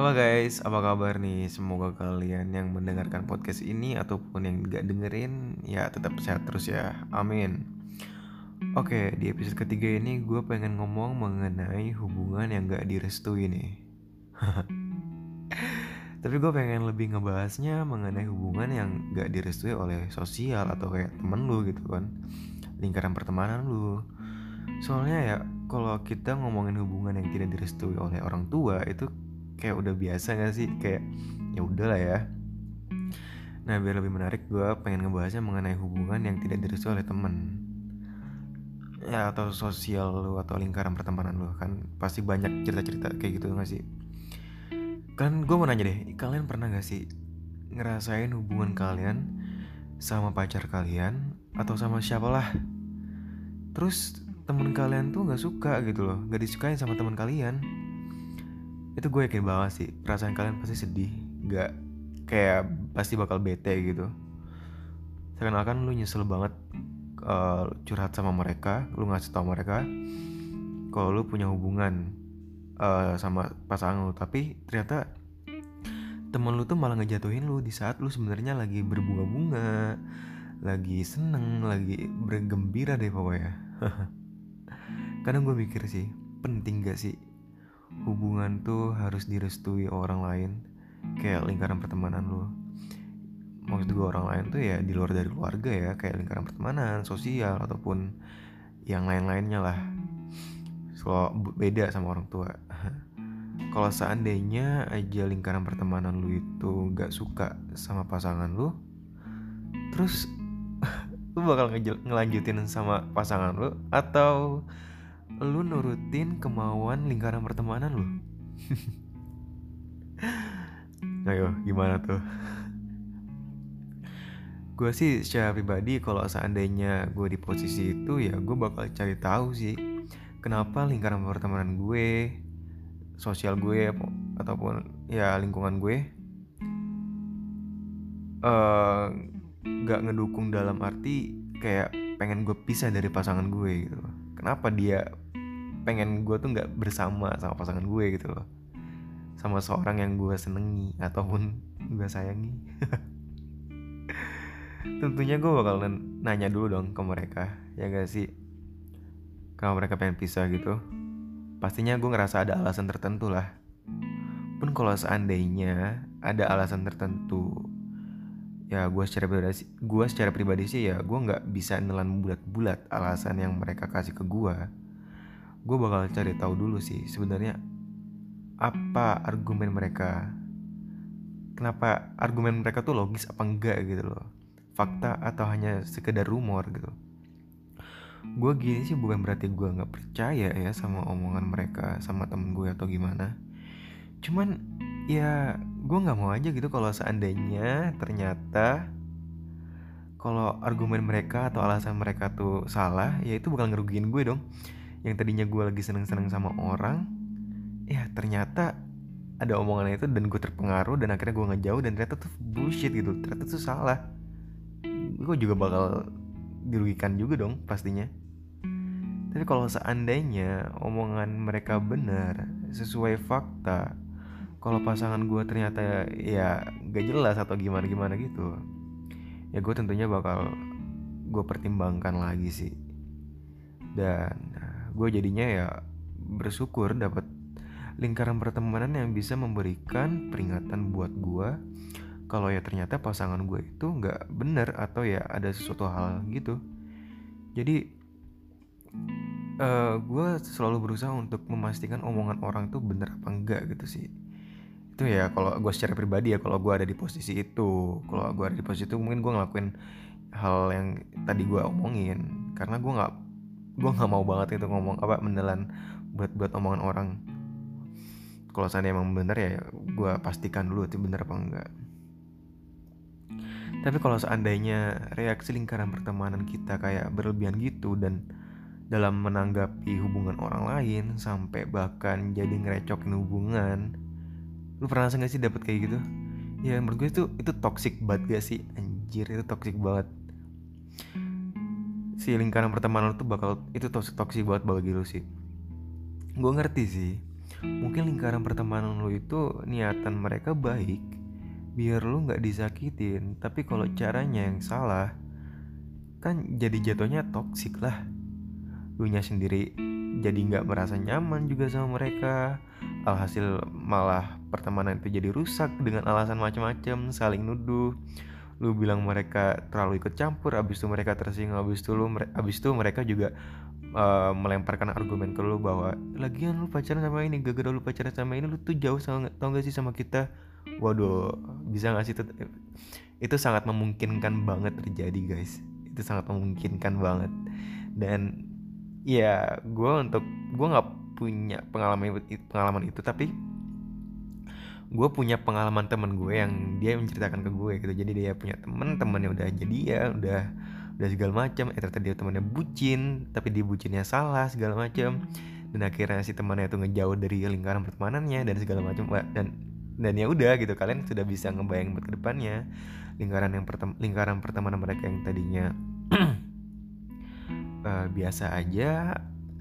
Halo guys, apa kabar nih? Semoga kalian yang mendengarkan podcast ini ataupun yang gak dengerin ya tetap sehat terus ya. Amin. Oke, di episode ketiga ini gue pengen ngomong mengenai hubungan yang gak direstui nih. Tapi gue pengen lebih ngebahasnya mengenai hubungan yang gak direstui oleh sosial atau kayak temen lu gitu kan. Lingkaran pertemanan lu. Soalnya ya kalau kita ngomongin hubungan yang tidak direstui oleh orang tua itu kayak udah biasa gak sih? Kayak ya udahlah ya. Nah biar lebih menarik gue pengen ngebahasnya mengenai hubungan yang tidak direstui oleh temen. Ya atau sosial lu atau lingkaran pertemanan lu kan pasti banyak cerita-cerita kayak gitu gak sih? Kan gue mau nanya deh kalian pernah gak sih ngerasain hubungan kalian sama pacar kalian atau sama siapalah? Terus temen kalian tuh nggak suka gitu loh nggak disukain sama teman kalian itu gue yakin banget sih perasaan kalian pasti sedih nggak kayak pasti bakal bete gitu. Seakan-akan lu nyesel banget uh, curhat sama mereka lu ngasih tau mereka kalau lu punya hubungan uh, sama pasangan lu. Tapi ternyata temen lu tuh malah ngejatuhin lu di saat lu sebenarnya lagi berbunga-bunga lagi seneng lagi bergembira deh pokoknya. Kadang gue mikir sih penting gak sih hubungan tuh harus direstui orang lain kayak lingkaran pertemanan lu. Maksud gue orang lain tuh ya di luar dari keluarga ya kayak lingkaran pertemanan sosial ataupun yang lain-lainnya lah. Kalau beda sama orang tua. Kalau seandainya aja lingkaran pertemanan lu itu gak suka sama pasangan lu terus lu bakal ngelanjutin sama pasangan lu atau lu nurutin kemauan lingkaran pertemanan lu? Ayo gimana tuh? Gue sih secara pribadi kalau seandainya gue di posisi itu ya gue bakal cari tahu sih kenapa lingkaran pertemanan gue sosial gue ataupun ya lingkungan gue uh, gak ngedukung dalam arti kayak pengen gue pisah dari pasangan gue gitu. Kenapa dia pengen gue tuh nggak bersama sama pasangan gue gitu loh. Sama seorang yang gue senengi ataupun gue sayangi. Tentunya gue bakal nanya dulu dong ke mereka ya gak sih? Kalau mereka pengen pisah gitu pastinya gue ngerasa ada alasan tertentu lah. Pun kalau seandainya ada alasan tertentu ya gue secara pribadi gue secara pribadi sih ya gue nggak bisa nelan bulat-bulat alasan yang mereka kasih ke gue gue bakal cari tahu dulu sih sebenarnya apa argumen mereka. Kenapa argumen mereka tuh logis apa enggak gitu loh? Fakta atau hanya sekedar rumor gitu? Gue gini sih bukan berarti gue nggak percaya ya sama omongan mereka sama temen gue atau gimana. Cuman ya gue nggak mau aja gitu kalau seandainya ternyata kalau argumen mereka atau alasan mereka tuh salah ya itu bakal ngerugiin gue dong yang tadinya gue lagi seneng-seneng sama orang ya ternyata ada omongan itu dan gue terpengaruh dan akhirnya gue ngejauh dan ternyata tuh bullshit gitu. Ternyata tuh salah. Gue juga bakal dirugikan juga dong pastinya. Tapi kalau seandainya omongan mereka benar sesuai fakta kalau pasangan gue ternyata ya gak jelas atau gimana gimana gitu ya gue tentunya bakal gue pertimbangkan lagi sih. Dan gue jadinya ya bersyukur dapat lingkaran pertemanan yang bisa memberikan peringatan buat gue kalau ya ternyata pasangan gue itu nggak bener atau ya ada sesuatu hal gitu. Jadi uh, eh, gue selalu berusaha untuk memastikan omongan orang tuh bener apa enggak gitu sih. Itu ya kalau gue secara pribadi ya kalau gue ada di posisi itu kalau gue ada di posisi itu mungkin gue ngelakuin hal yang tadi gue omongin karena gue nggak gue nggak mau banget itu ngomong apa menelan buat buat omongan orang. Kalau seandainya emang bener ya gue pastikan dulu itu bener apa enggak. Tapi kalau seandainya reaksi lingkaran pertemanan kita kayak berlebihan gitu dan dalam menanggapi hubungan orang lain sampai bahkan jadi ngerecokin hubungan lu pernah gak sih dapet kayak gitu? Ya menurut gue itu itu toxic banget gak sih? Anjir itu toxic banget si lingkaran pertemanan tuh bakal itu toxic toxic banget bagi lu sih. Gue ngerti sih mungkin lingkaran pertemanan lu itu niatan mereka baik biar lu nggak disakitin. Tapi kalau caranya yang salah kan jadi jatuhnya toksik lah. Lu nya sendiri jadi nggak merasa nyaman juga sama mereka. Alhasil malah pertemanan itu jadi rusak dengan alasan macam-macam saling nuduh lu bilang mereka terlalu ikut campur abis itu mereka tersinggung abis itu lu abis itu mereka juga uh, melemparkan argumen ke lu bahwa lagian lu pacaran sama ini gara-gara lu pacaran sama ini lu tuh jauh sama tau gak sih sama kita? Waduh bisa gak sih itu itu sangat memungkinkan banget terjadi guys. Itu sangat memungkinkan banget. Dan ya gue untuk gue nggak punya pengalaman pengalaman itu tapi gue punya pengalaman temen gue yang dia menceritakan ke gue gitu. Jadi dia punya temen temennya udah jadi ya udah udah segala macam eh ternyata dia temennya bucin tapi dia bucinnya salah segala macam dan akhirnya si temannya itu ngejauh dari lingkaran pertemanannya dan segala macam dan dan ya udah gitu kalian sudah bisa ngebayang buat ke depannya. Lingkaran yang pertem lingkaran pertemanan mereka yang tadinya uh, biasa aja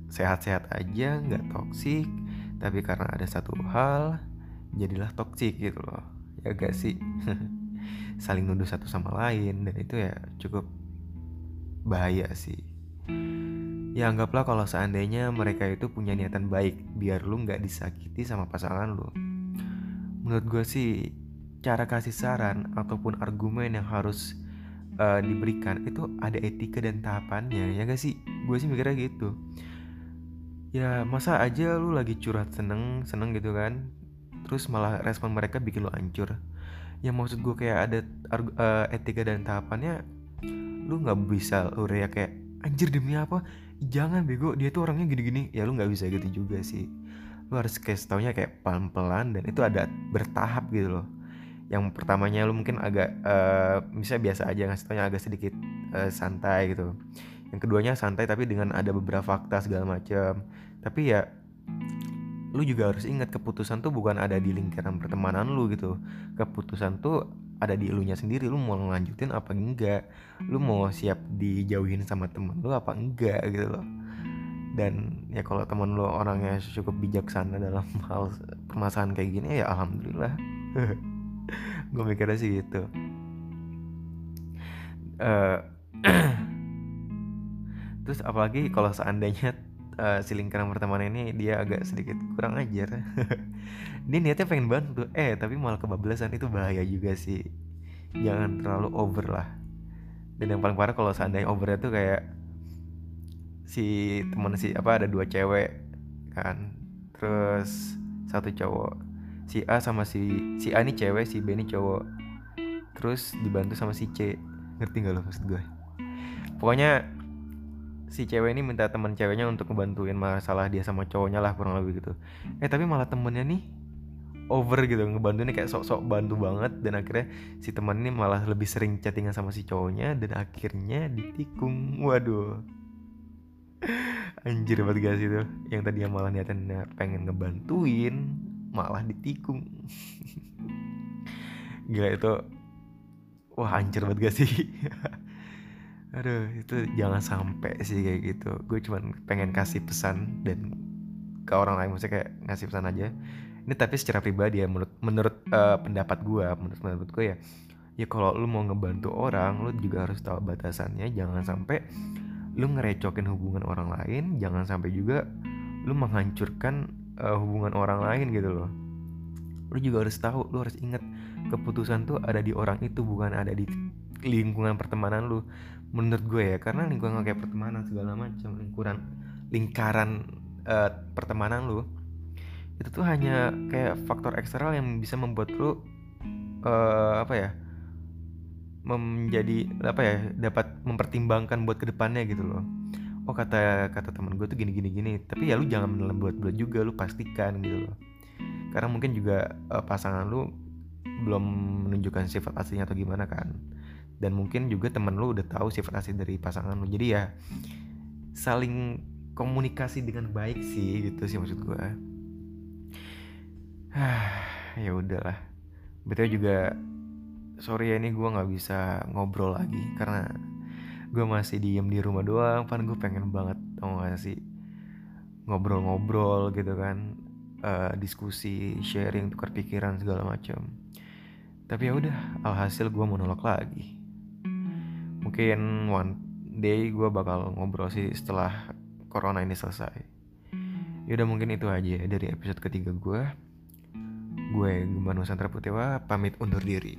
sehat-sehat aja nggak toksik tapi karena ada satu hal jadilah toksik gitu loh. Ya gak sih? Saling nuduh satu sama lain dan itu ya cukup bahaya sih. Ya anggaplah kalau seandainya mereka itu punya niatan baik biar lu nggak disakiti sama pasangan lu. Menurut gue sih cara kasih saran ataupun argumen yang harus uh, diberikan itu ada etika dan tahapannya ya gak sih? Gue sih mikirnya gitu. Ya masa aja lu lagi curhat seneng seneng gitu kan terus malah respon mereka bikin lo hancur. Yang maksud gue kayak ada uh, etika dan tahapannya lu nggak bisa lu ya kayak anjir demi apa? Jangan bego. Dia tuh orangnya gini-gini. Ya lu nggak bisa gitu juga sih. Lu harus kayak taunya kayak pelan-pelan dan itu ada bertahap gitu loh. Yang pertamanya lu mungkin agak uh, misalnya biasa aja ngasih taunya agak sedikit uh, santai gitu. Yang keduanya santai tapi dengan ada beberapa fakta segala macam tapi ya lu juga harus ingat keputusan tuh bukan ada di lingkaran pertemanan lu gitu. Keputusan tuh ada di elunya sendiri lu mau lanjutin apa enggak? Lu mau siap dijauhin sama temen lu apa enggak gitu loh. Dan ya kalau temen lu orangnya cukup bijaksana dalam hal permasalahan kayak gini ya alhamdulillah. Gue mikirnya sih gitu. Uh, terus apalagi kalau seandainya uh, si lingkaran pertemanan ini dia agak sedikit kurang ajar. Dia niatnya pengen bantu eh tapi malah kebablasan. Itu bahaya juga sih. Jangan terlalu over lah. Dan yang paling parah kalau seandainya overnya tuh kayak si teman si apa ada dua cewek kan. Terus satu cowok. Si A sama si si A ini cewek si B ini cowok. Terus dibantu sama si C. Ngerti gak lo maksud gue? Pokoknya si cewek ini minta teman ceweknya untuk ngebantuin masalah dia sama cowoknya lah kurang lebih gitu. Eh tapi malah temennya nih over gitu ngebantuin kayak sok-sok bantu banget dan akhirnya si teman ini malah lebih sering chattingan sama si cowoknya dan akhirnya ditikung. Waduh. Anjir banget gak sih tuh yang tadinya malah niatnya pengen ngebantuin malah ditikung. Gila itu wah anjir banget gak sih aduh itu jangan sampai sih kayak gitu. Gue cuman pengen kasih pesan dan ke orang lain maksudnya kayak ngasih pesan aja. Ini tapi secara pribadi ya menurut menurut uh, pendapat gue menurut pendapat gue ya ya kalau lu mau ngebantu orang lu juga harus tahu batasannya. Jangan sampai lu ngerecokin hubungan orang lain jangan sampai juga lu menghancurkan uh, hubungan orang lain gitu loh. Lu juga harus tahu lu harus ingat keputusan tuh ada di orang itu bukan ada di lingkungan pertemanan lu menurut gue ya karena lingkungan kayak pertemanan segala macam lingkuran lingkaran uh, pertemanan lu itu tuh hanya kayak faktor eksternal yang bisa membuat lu uh, apa ya menjadi apa ya dapat mempertimbangkan buat ke depannya gitu loh. Oh kata kata teman gue tuh gini gini gini tapi ya lu jangan buat buat juga lu pastikan gitu loh. Karena mungkin juga uh, pasangan lu belum menunjukkan sifat aslinya atau gimana kan dan mungkin juga temen lu udah tahu sifat asli dari pasangan lu. Jadi ya saling komunikasi dengan baik sih gitu sih maksud gue ya udahlah. Betul juga sorry ya ini gue nggak bisa ngobrol lagi karena gue masih diem di rumah doang. Pan gue pengen banget tau gak sih ngobrol-ngobrol gitu kan. Uh, diskusi sharing tukar pikiran segala macam tapi ya udah alhasil gue monolog lagi mungkin one day gue bakal ngobrol sih setelah corona ini selesai. Yaudah mungkin itu aja dari episode ketiga gue gue Gemban Nusantara Putiwa pamit undur diri